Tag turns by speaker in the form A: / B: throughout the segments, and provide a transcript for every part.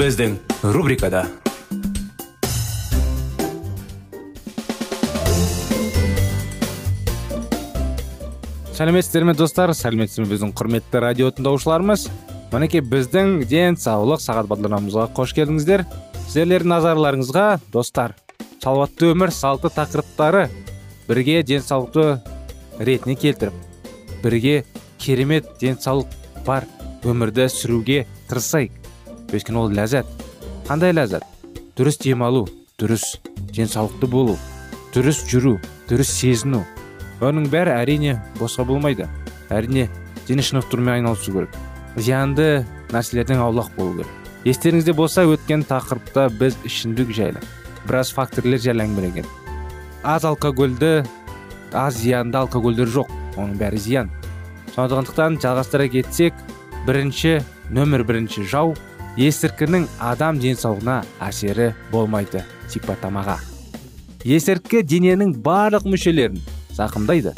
A: Біздің рубрикада сәлеметсіздер ме достар сәлеметсіздер ме біздің құрметті радио тыңдаушыларымыз мінекей біздің денсаулық сағат бағдарламамызға қош келдіңіздер сіздерлердің назарларыңызға достар салауатты өмір салты тақырыптары бірге денсаулықты ретіне келтіріп бірге керемет денсаулық бар өмірді сүруге тырысайық өйткені ол ләззат. Қандай ләззат? Дұрыс демалу дұрыс денсаулықты болу дұрыс жүру дұрыс сезіну. Оның бәрі әрине босқа болмайды. Әрине дене шынықтырумен айналысу керек. Зиянды нәрселерден аулақ болу керек. Естеріңізде болса өткен тақырыпта біз ішімдік жайлы біраз факторлер жайлы әңгімелеген аз алкогольді аз зиянды алкогольдер жоқ. Оның бәрі зиян. Сондықтан жалғастыра кетсек бірінші нөмір бірінші жау есірткінің адам денсаулығына әсері болмайды сипаттамаға есірткі дененің барлық мүшелерін зақымдайды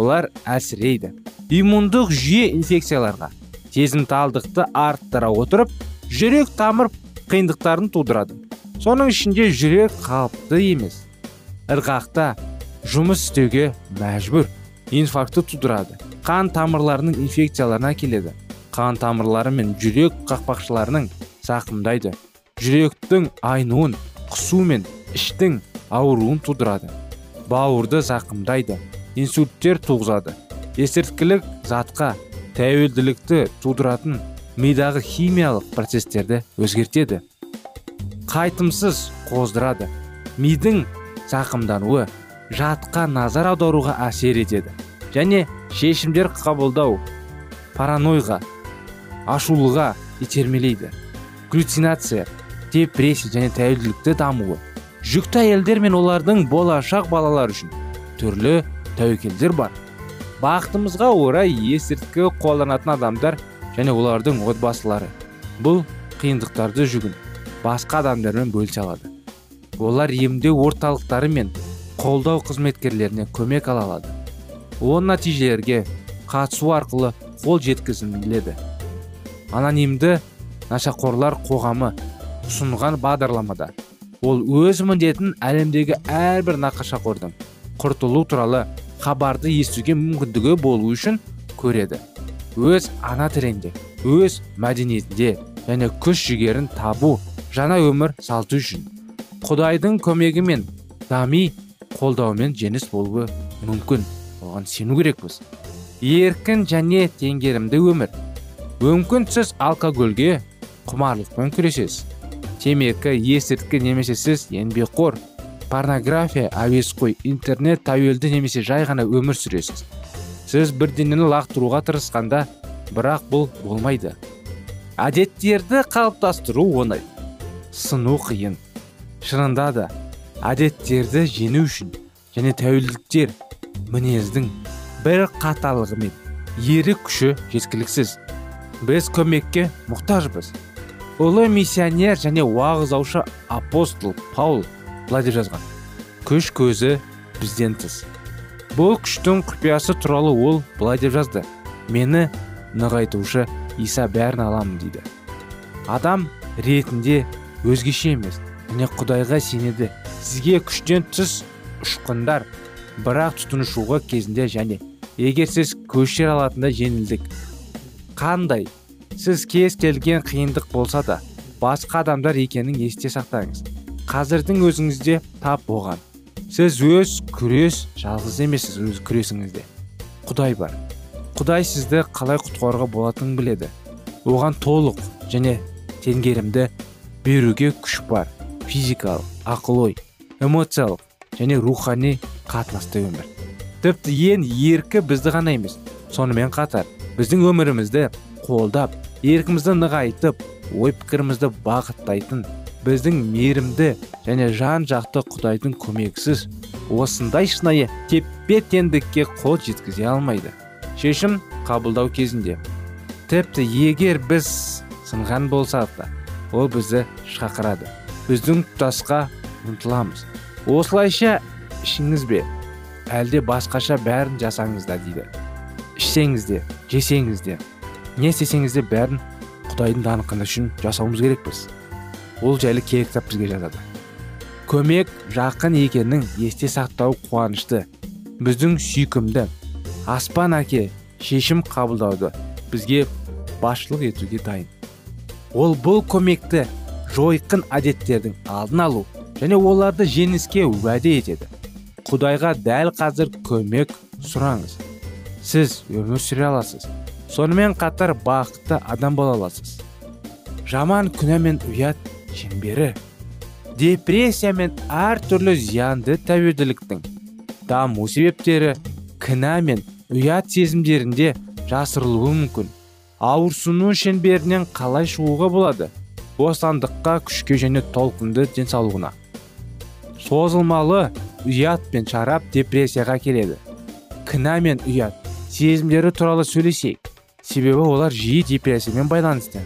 A: олар әлсірейді. Иммундық жүйе инфекцияларға сезімталдықты арттыра отырып жүрек тамыр қиындықтарын тудырады. Соның ішінде жүрек қалыпты емес. Ырғақта жұмыс істеуге мәжбүр инфаркты тудырады. Қан тамырларының инфекцияларына келеді қан тамырлары мен жүрек қақпақшаларының зақымдайды жүректің айнуын құсу мен іштің ауруын тудырады. Бауырды зақымдайды инсульттер туғызады. Есірткілік затқа тәуелділікті тудыратын мидағы химиялық процестерді өзгертеді. Қайтымсыз қоздырады. Мидың зақымдануы жатқа назар аударуға әсер етеді. Және шешімдер қабылдау паранойға ашулыға итермелейді. Галлюцинация депрессия және тәуелділікті дамуы. Жүкті әйелдер мен олардың болашақ балалар үшін түрлі тәуекелдер бар. Бақытымызға орай есірткі қолданатын адамдар және олардың отбасылары. Бұл қиындықтарды жүгін басқа адамдармен бөлісе алады. Олар емдеу орталықтары мен қолдау қызметкерлеріне көмек ала алады. Ол нәтижелерге қатысу арқылы қол жеткізіледі. Анонимді нашақорлар қоғамы ұсынған бағдарламада. Ол өз міндетін әлемдегі әрбір нақашақордың құртылу туралы хабарды естуге мүмкіндігі болу үшін көреді. Өз ана тілінде өз мәдениетінде және күш жігерін табу жаңа өмір салты үшін құдайдың көмегімен дами қолдауымен жеңіс болуы мүмкін. Оған сену керекпіз. Еркін және теңгерімді өмір. Мүмкін сіз алкогольге құмарлықпен күресесіз. темекі есірткі немесе сіз еңбекқор порнография әуесқой интернет тәуелді немесе жай ғана өмір сүресіз. Сіз бірдеңені лақтыруға тырысқанда бірақ бұл болмайды. Әдеттерді қалыптастыру оңай. Сыну қиын. Шынында да әдеттерді жеңу үшін және тәуелдіктер мінездің бір қаталығы мен ерік күші жеткіліксіз. Біз көмекке мұқтажбыз. Ұлы миссионер және уағыздаушы апостол паул былай деп жазған. Күш көзі бізден тыс бұл күштің құпиясы туралы ол былай деп жазды. Мені нығайтушы иса бәрін аламын дейді. Адам ретінде өзгеше емес және құдайға сенеді. Сізге күштен тыс ұшқындар бірақ тұтынушуға кезінде және егер сіз көшер алатындай жеңілдік қандай? Сіз кез келген қиындық болса да басқа адамдар екенін есте сақтаңыз. Қазірдің өзіңізде тап болған. Сіз өз күрес жалғыз емессіз өз күресіңізде. Құдай бар. Құдай сізді қалай құтқаруға болатынын біледі. Оған толық және теңгерімді беруге күш бар. Физикалық ақыл ой эмоциялық және рухани қатынасты өмір. Тіпті ең еркі бізді ғана емес сонымен қатар біздің өмірімізді қолдап еркімізді нығайтып ой пікірімізді бағыттайтын біздің мейірімді және жан жақты құдайдың көмексіз осындай шынайы теппе теңдікке қол жеткізе алмайды. Шешім қабылдау кезінде. Тіпті егер біз сынған болсақ та ол бізді шақырады. Біздің тұтасқа ұмтыламыз. Осылайша ішіңіз бе? Әлде басқаша бәрін жасаңыз да дейді. Ішсеңіз де жесеңіз де не істесеңіз де бәрін құдайдың даңқы үшін жасауымыз керекпіз ол жайлы киелі кітап бізге жазады. Көмек жақын екенін есте сақтау қуанышты. Біздің сүйкімді аспан әке шешім қабылдауды бізге басшылық етуге дайын. Ол бұл көмекті жойқын әдеттердің алдын алу және оларды жеңіске уәде етеді. Құдайға дәл қазір көмек сұраңыз. Сіз өмір сүре аласыз. Сонымен қатар бақытты адам бола аласыз. Жаман күнә мен ұят шеңбері депрессия мен әртүрлі зиянды тәуелділіктің даму себептері кінә мен ұят сезімдерінде жасырылуы мүмкін. Ауырсыну шеңберінен қалай шығуға болады? Бостандыққа күшке және толқынды денсаулығына. Созылмалы ұят пен шарап депрессияға келеді. Кінә мен ұят сезімдері туралы сөйлесейік. Себебі олар жиі депрессиямен байланысты.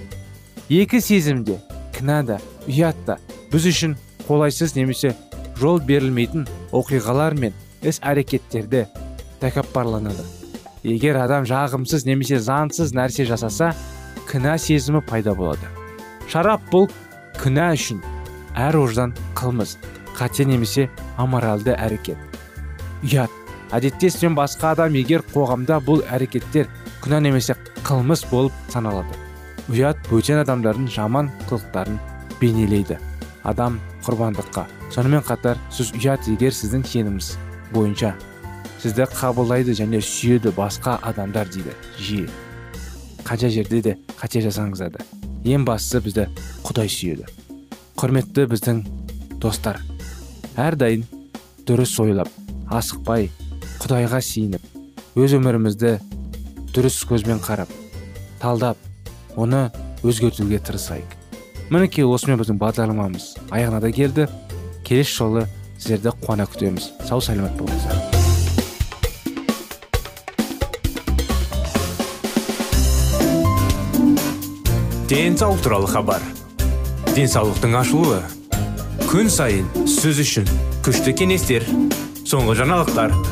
A: Екі сезімде кінә да ұят та біз үшін қолайсыз немесе жол берілмейтін оқиғалар мен іс әрекеттерді тәкаппарланады. Егер адам жағымсыз немесе заңсыз нәрсе жасаса кінә сезімі пайда болады. Шарап бұл күнә үшін әр ождан қылмыс қате немесе аморалды әрекет. Ұят. Әдетте сен басқа адам егер қоғамда бұл әрекеттер күнә немесе қылмыс болып саналады. Ұят бөтен адамдардың жаман қылықтарын бейнелейді. Адам құрбандыққа. Сонымен қатар сіз ұят егер сіздің сеніміңіз бойынша сізді қабылдайды және сүйеді басқа адамдар дейді. Жиі. Қанша жерде де қате жасаңыз да. Ең бастысы бізді құдай сүйеді. Құрметті біздің достар әрдайым дұрыс ойлап асықпай құдайға сиініп өз өмірімізді дұрыс көзбен қарап талдап оны өзгертуге тырысайық. Мінекей осымен біздің бағдарламамыз аяғына да келді. Келесі жолы сіздерді қуана күтеміз. Сау саламат болыңыздар.
B: Денсаулық туралы хабар. Денсаулықтың ашылуы. Күн сайын сөз үшін күшті кеңестер соңғы жаңалықтар.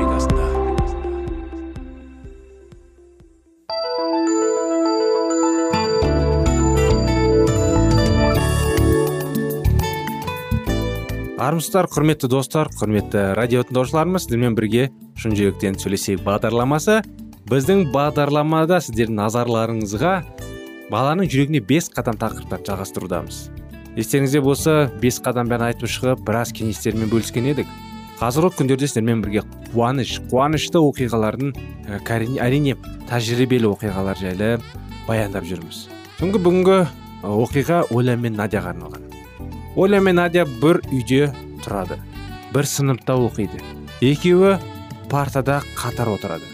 A: Армысыздар құрметті достар құрметті радио тыңдаушыларымыз сіздермен бірге шын жүректен сөйлесейік бағдарламасы. Біздің бағдарламада сіздердің назарларыңызға баланың жүрегіне бес қадам тақырыптарды жалғастырудамыз. Естеріңізде болса бес қадаммен айтып шығып біраз кеңестермен бөліскен едік. Қазіргі күндерде сіздермен бірге қуаныш қуанышты оқиғалардың ә, әрине тәжірибелі оқиғалар жайлы баяндап жүрміз. Түнгі бүгінгі оқиға оля мен надяға арналған. Оля мен надя бір үйде тұрады. Бір сыныпта оқиды. Екеуі партада қатар отырады.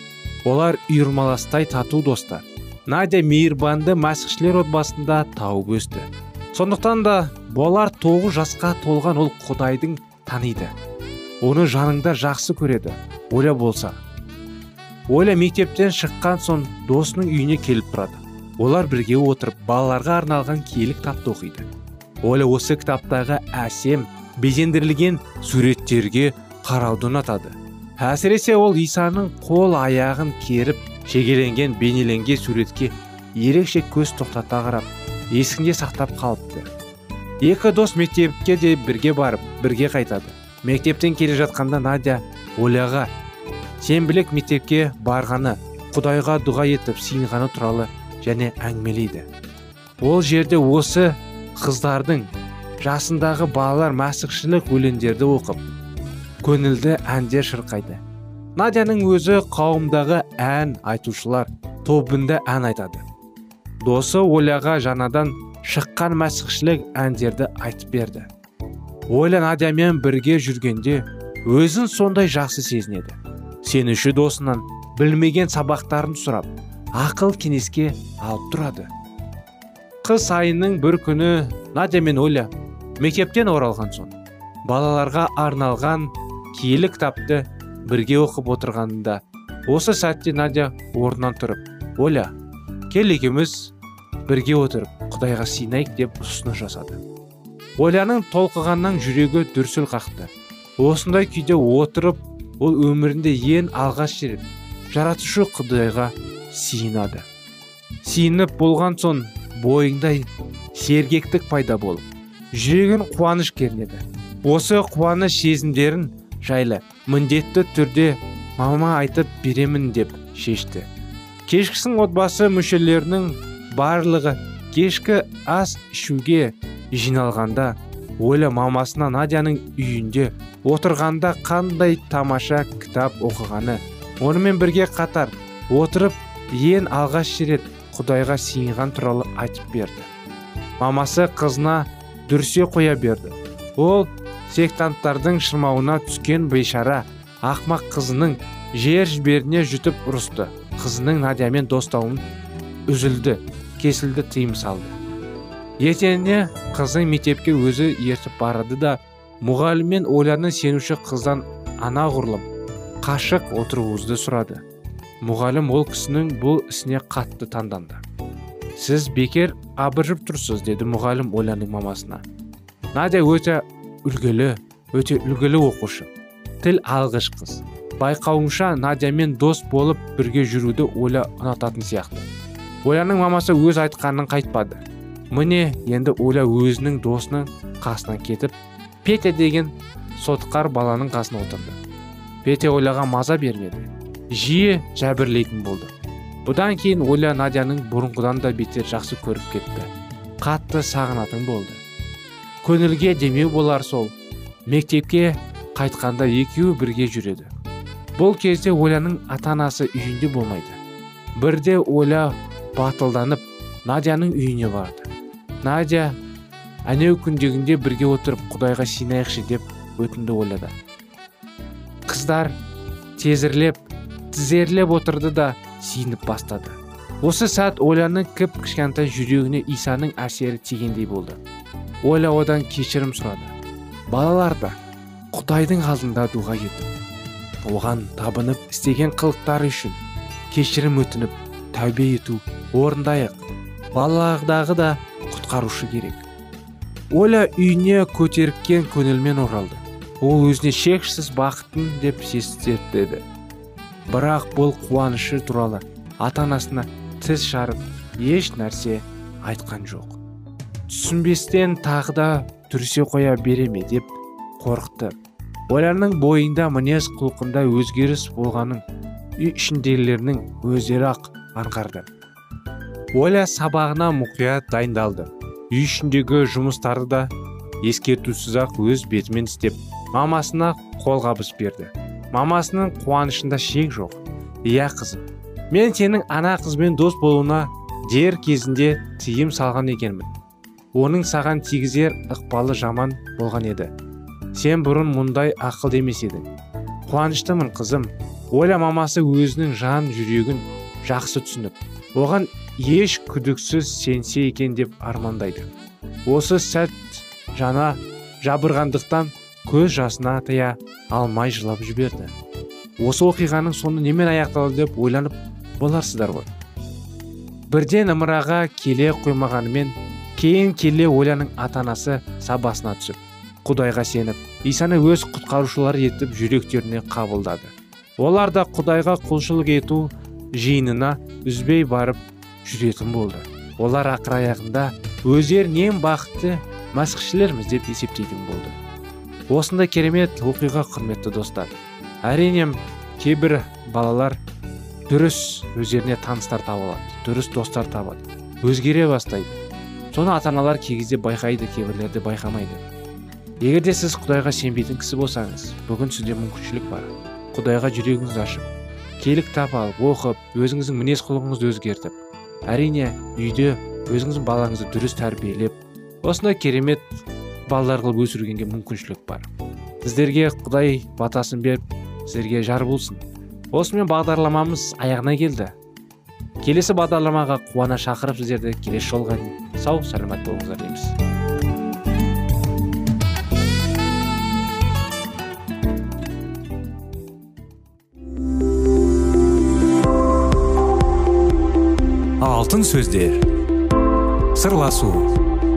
A: Олар үйірмаластай тату достар. Надя мейірбанды мәсіхшілер отбасында тауып өсті. Сондықтан да болар тоғыз жасқа толған ол құдайдың таниды. Оны жаныңда жақсы көреді оля болса. Оля мектептен шыққан соң досының үйіне келіп тұрады. Олар бірге отырып балаларға арналған киелі кітапты оқиды. Оля осы кітаптағы әсем безендірілген суреттерге қарауды ұнатады. Әсіресе ол исаның қол аяғын керіп шегеленген бейнеленген суретке ерекше көз тоқтата қарап есінде сақтап қалыпты. Екі дос мектепке де бірге барып бірге қайтады. Мектептен келе жатқанда надя оляға сенбілік мектепке барғаны құдайға дұға етіп сиынғаны туралы және әңгімелейді. Ол жерде осы қыздардың жасындағы балалар мәсіхшілік өлеңдерді оқып көңілді әндер шырқайды. Надяның өзі қауымдағы ән айтушылар тобында ән айтады. Досы оляға жаңадан шыққан мәсіхшілік әндерді айтып берді. Оля надямен бірге жүргенде өзін сондай жақсы сезінеді. Сенуші досынан білмеген сабақтарын сұрап ақыл кеңеске алып тұрады. Қыс айының бір күні надя мен оля мектептен оралған соң балаларға арналған киелі кітапты бірге оқып отырғанында осы сәтте надя орнынан тұрып оля кел екеуміз бірге отырып құдайға сиынайық деп ұсыныс жасады. Оляның толқығаннан жүрегі дүрсіл қақты. Осындай күйде отырып ол өмірінде ең алғаш рет жаратушы құдайға сиынады сиынып болған соң бойыңда сергектік пайда болып жүрегін қуаныш кернеді. Осы қуаныш сезімдерін жайлы міндетті түрде мама айтып беремін деп шешті. Кешкісін отбасы мүшелерінің барлығы кешкі ас ішуге жиналғанда оля мамасына надяның үйінде отырғанда қандай тамаша кітап оқығаны онымен бірге қатар отырып ең алғаш рет құдайға сиынған туралы айтып берді. Мамасы қызына дүрсе қоя берді. Ол сектанттардың шырмауына түскен бейшара ақмақ қызының жер жіберіне жұтып ұрысты. Қызының надямен достауын үзілді кесілді тыйым салды. Ертеңіне қызы мектепке өзі ертіп барады да мұғалім мен оляны сенуші қыздан анағұрлым қашық отыруыңызды сұрады. Мұғалім ол кісінің бұл ісіне қатты таңданды. Сіз бекер абыржып тұрсыз деді мұғалім оляның мамасына. Надя өте үлгілі өте үлгілі оқушы. Тіл алғыш қыз. Байқауымша надямен дос болып бірге жүруді оля ұнататын сияқты. Оляның мамасы өз айтқанын қайтпады. Міне енді оля өзінің досының қасынан кетіп петя деген сотқар баланың қасына отырды. Петя оляға маза бермеді. Жиі жәбірлейтін болды. Бұдан кейін оля надяның бұрынғыдан да бетер жақсы көріп кетті. Қатты сағынатын болды. Көңілге демеу болар сол. Мектепке қайтқанда екеуі бірге жүреді. Бұл кезде оляның ата анасы үйінде болмайды. Бірде оля батылданып надяның үйіне барды. Надя әнеу күндегінде бірге отырып құдайға сиынайықшы деп өтінді оляда қыздар тезірлеп тізерлеп отырды да сиініп бастады. Осы сәт оляның кіп кішкентай жүрегіне исаның әсері тигендей болды. Оля одан кешірім сұрады. Балалар да құдайдың алдында дұға етіп оған табынып істеген қылықтары үшін кешірім өтініп тәубе ету орындайық. Балағдағы да құтқарушы керек оля үйіне көтеріккен көңілмен оралды. Ол өзіне шексіз бақытын деп сездеді бірақ бұл қуанышы туралы ата анасына тіс жарып еш нәрсе айтқан жоқ. Түсінбестен тағы да түрсе қоя бере ме деп қорықты. Оляның бойында мінез құлқында өзгеріс болғанын үй ішіндегілердің өздері ақ аңғарды. Оля сабағына мұқият дайындалды. Үй ішіндегі жұмыстарды да ескертусіз ақ өз бетімен істеп мамасына қолғабыс берді. Мамасының қуанышында шек жоқ. Иә қызым мен сенің ана қызбен дос болуына дер кезінде тыйым салған екенмін. Оның саған тигізер ықпалы жаман болған еді. Сен бұрын мұндай ақыл емес едің. Қуаныштымын қызым. Оля мамасы өзінің жан жүрегін жақсы түсініп. Оған еш күдіксіз сенсе екен деп армандайды. Осы сәт жана жабырғандықтан көз жасына тыя алмай жылап жіберді. Осы оқиғаның соңы немен аяқталды деп ойланып боларсыздар ғой. Бірден ымыраға келе қоймағанымен кейін келе оляның ата анасы сабасына түсіп құдайға сеніп исаны өз құтқарушылары етіп жүректеріне қабылдады. Олар да құдайға құлшылық ету жиынына үзбей барып жүретін болды. Олар ақыр аяғында өздерін ең бақытты мәсіхшілерміз деп есептейтін болды. Осындай керемет оқиға құрметті достар. Әрине кейбір балалар дұрыс өздеріне таныстар таба алады дұрыс достар табады өзгере бастайды. Соны ата аналар кей кезде байқайды кейбірлерді байқамайды. Егер де сіз құдайға сенбейтін кісі болсаңыз бүгін сізде мүмкіншілік бар. Құдайға жүрегіңізді ашып киелі кітап алып оқып өзіңіздің мінез құлқыңызды өзгертіп әрине үйде өзіңіздің балаңызды дұрыс тәрбиелеп осындай керемет балалар қылып өсіргенге мүмкіншілік бар. Сіздерге құдай батасын беріп сіздерге жар болсын. Осымен бағдарламамыз аяғына келді. Келесі бағдарламаға қуана шақырып сіздерді келесі жолға сау саламат болыңыздар дейміз.
B: Алтын сөздер. Сырласу.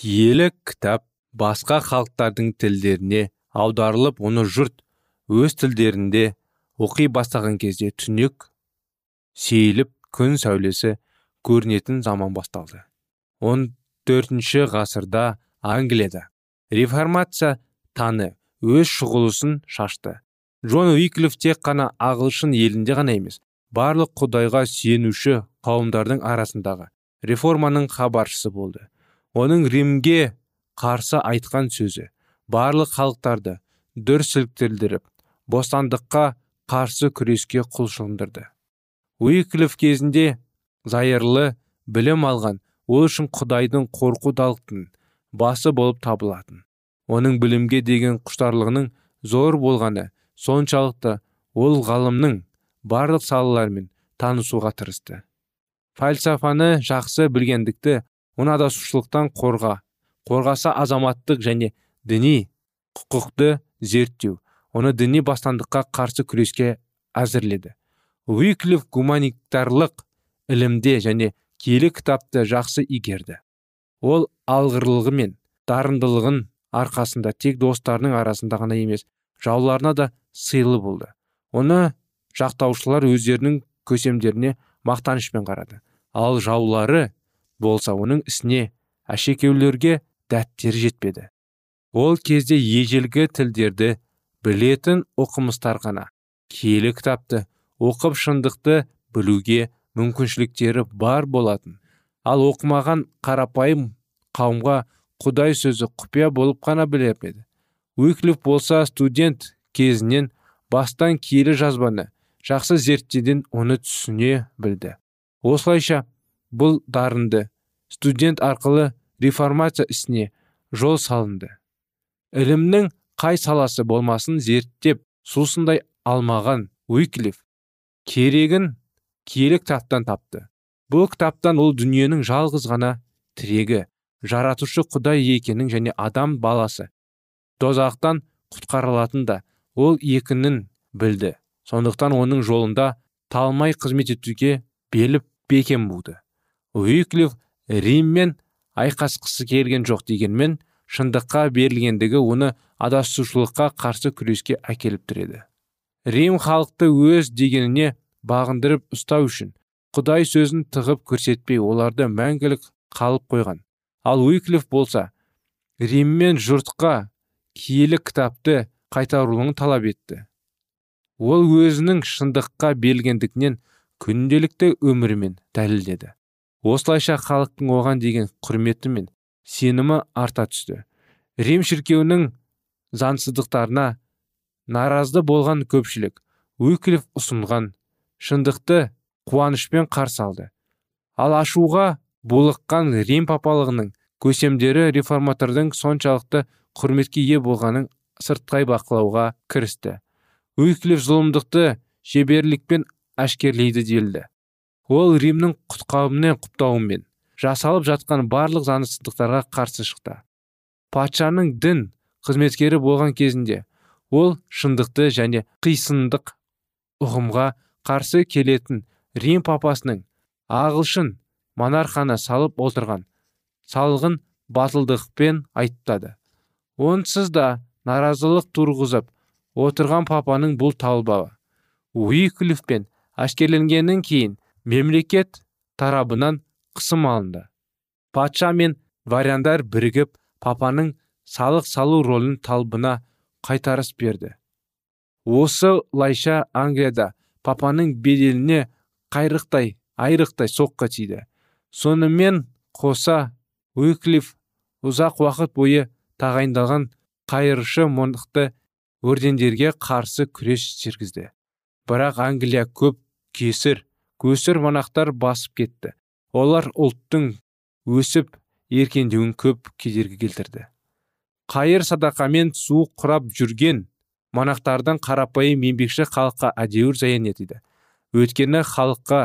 A: Киелі кітап басқа халықтардың тілдеріне аударылып оны жұрт өз тілдерінде оқи бастаған кезде түнек сейіліп күн сәулесі көрінетін заман басталды. Он төртінші ғасырда англияда реформация таны өз шұғылысын шашты. Джон уиклиф тек қана ағылшын елінде ғана емес барлық құдайға сүйенуші қауымдардың арасындағы реформаның хабаршысы болды. Оның римге қарсы айтқан сөзі. Барлық халықтарды дүр сілкіндіріп бостандыққа қарсы күреске құлшылындырды уиклиф кезінде зайырлы білім алған ол үшін құдайдың қорқу далықтың басы болып табылатын. Оның білімге деген құштарлығының зор болғаны соншалықты ол ғалымның барлық салаларымен танысуға тырысты. Фәлсафаны жақсы білгендікті оны адасушылықтан қорға қорғаса азаматтық және діни құқықты зерттеу оны діни бастандыққа қарсы күреске әзірледі. Уиклиф гуманитарлық ілімде және киелі кітапты жақсы игерді. Ол алғырлығы мен дарындылығын арқасында тек достарының арасында ғана емес жауларына да сыйлы болды. Оны жақтаушылар өздерінің көсемдеріне мақтанышпен қарады. Ал жаулары болса оның ісіне әшекеулерге дәттері жетпеді. Ол кезде ежелгі тілдерді білетін оқымыстар ғана киелі кітапты оқып шындықты білуге мүмкіншіліктері бар болатын. Ал оқымаған қарапайым қауымға құдай сөзі құпия болып қана білер уиклиф болса студент кезінен бастан киелі жазбаны жақсы зерттеден оны түсіне білді. Осылайша бұл дарынды. Студент арқылы реформация ісіне жол салынды. Ілімнің қай саласы болмасын зерттеп сусындай алмаған уиклиф керегін киелі кітаптан тапты. Бұл кітаптан ол дүниенің жалғыз ғана тірегі жаратушы құдай екенін және адам баласы тозақтан құтқарылатын да ол екінін білді. Сондықтан оның жолында талмай қызмет етуге беліп бекем буды. Уиклиф риммен айқасқысы келген жоқ дегенмен шындыққа берілгендігі оны адасушылыққа қарсы күреске әкеліп тіреді. Рим халықты өз дегеніне бағындырып ұстау үшін құдай сөзін тығып көрсетпей оларды мәңгілік қалып қойған. Ал уиклиф болса риммен жұртқа киелі кітапты қайтарылуын талап етті. Ол өзінің шындыққа берілгендігінен күнделікті өмірімен дәлелдеді. Осылайша халықтың оған деген құрметі мен сенімі арта түсті. Рим шіркеуінің заңсыздықтарына наразы болған көпшілік уиклиф ұсынған шындықты қуанышпен қарсы алды. Ал ашуға булыққан рим папалығының көсемдері реформатордың соншалықты құрметке ие болғанын сыртқай бақылауға кірісті. Уиклиф зұлымдықты шеберлікпен әшкерлейді делді. Ол римнің құтқауымен құптауымен жасалып жатқан барлық заңсыздықтарға қарсы шықты. Патшаның дін қызметкері болған кезінде ол шындықты және қисындық ұғымға қарсы келетін рим папасының ағылшын монарханы салып отырған салғын батылдықпен айттады онсыз да наразылық тұрғызып отырған папаның бұл талбауы уиклифпен әшкерленгеннен кейін мемлекет тарабынан қысым алынды. Патша мен варяндар бірігіп папаның салық салу ролін талбына қайтарыс берді. Осылайша англияда папаның беделіне қайрықтай айрықтай соққы тиді. Сонымен қоса уиклиф ұзақ уақыт бойы тағайындалған қайыршы мондақты өрдендерге қарсы күрес жүргізді. Бірақ англия көп кесір көсір монахтар басып кетті. Олар ұлттың өсіп еркендеуін көп кедергі келтірді. Қайыр садақамен суық құрап жүрген монахтардың қарапайым еңбекші халыққа әдеуір заян етеді өйткені халыққа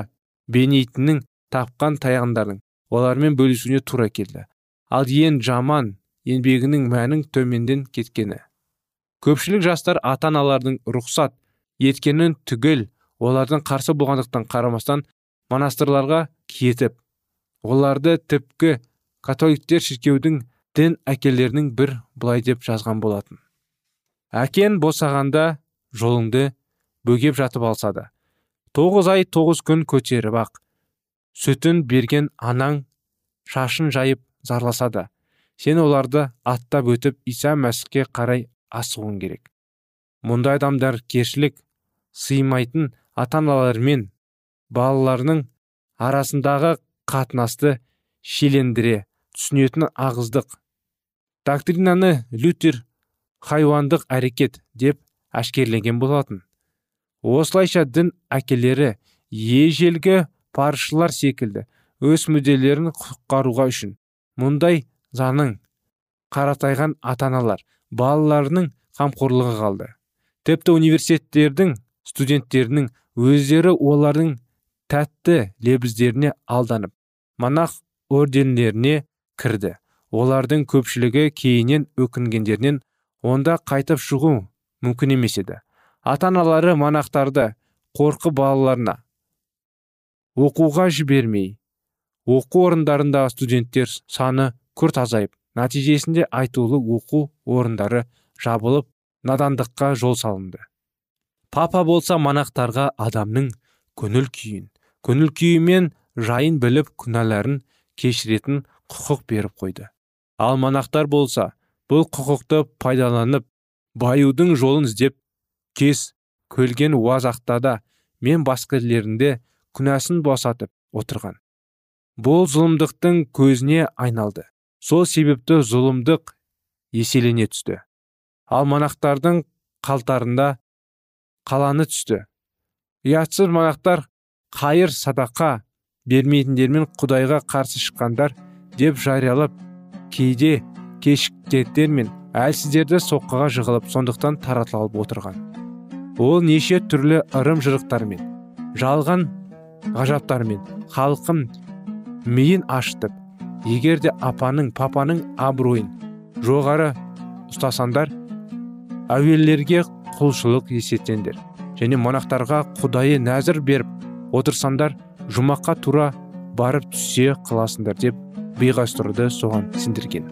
A: бенейтінің тапқан таяғындарын олармен бөлісуіне тура келді. Ал ең жаман еңбегінің мәнің төменден кеткені. Көпшілік жастар ата аналардың рұқсат еткенін түгел олардың қарсы болғандықтан қарамастан монастырларға кетіп оларды тіпкі католиктер шіркеудің дін әкелерінің бір былай деп жазған болатын. Әкен босағанда жолыңды бөгеп жатып алса да тоғыз ай тоғыз күн көтеріп ақ сүтін берген анаң шашын жайып зарласа да сен оларды аттап өтіп иса мәсіхке қарай асығуың керек. Мұндай адамдар кершілік сыймайтын ата аналар мен балаларының арасындағы қатынасты шилендіре түсінетін ағыздық. Доктринаны лютер хайуандық әрекет деп әшкерленген болатын. Осылайша дін әкелері ежелгі паршылар секілді өз мүдделерін құтқаруға үшін мұндай заның қаратайған ата аналар балаларының қамқорлығы қалды. Тіпті университеттердің студенттерінің өздері олардың тәтті лебіздеріне алданып монах ордендеріне кірді. Олардың көпшілігі кейіннен өкінгендерінен онда қайтып шығу мүмкін емес еді. Ата аналары монахтарды қорқы балаларына оқуға жібермей оқу орындарында студенттер саны күрт азайып нәтижесінде айтулы оқу орындары жабылып надандыққа жол салынды. Папа болса монахтарға адамның көңіл күйін көңіл күйі мен жайын біліп күнәларын кешіретін құқық беріп қойды. Ал монахтар болса бұл құқықты пайдаланып баюдың жолын іздеп кес көлген уазақтада мен басқалерінде күнәсін босатып отырған. Бұл зұлымдықтың көзіне айналды. Сол себепті зұлымдық еселене түсті. Ал монахтардың қалтарында қаланы түсті. Ұятсыз монахтар қайыр садақа бермейтіндермен құдайға қарсы шыққандар деп жариялап кейде кешіктеттер мен әлсіздерді соққыға жығылып сондықтан таратылып отырған. Ол неше түрлі ырым жырықтармен жалған ғажаптармен халқым миын аштып егер де апаның папаның абыройын жоғары ұстасаңдар әуелерге құлшылық есетсеңдер және монахтарға құдайы нәзір беріп отырсаңдар жұмаққа тура барып түсе қыласыңдар деп бейғастырды соған сендірген.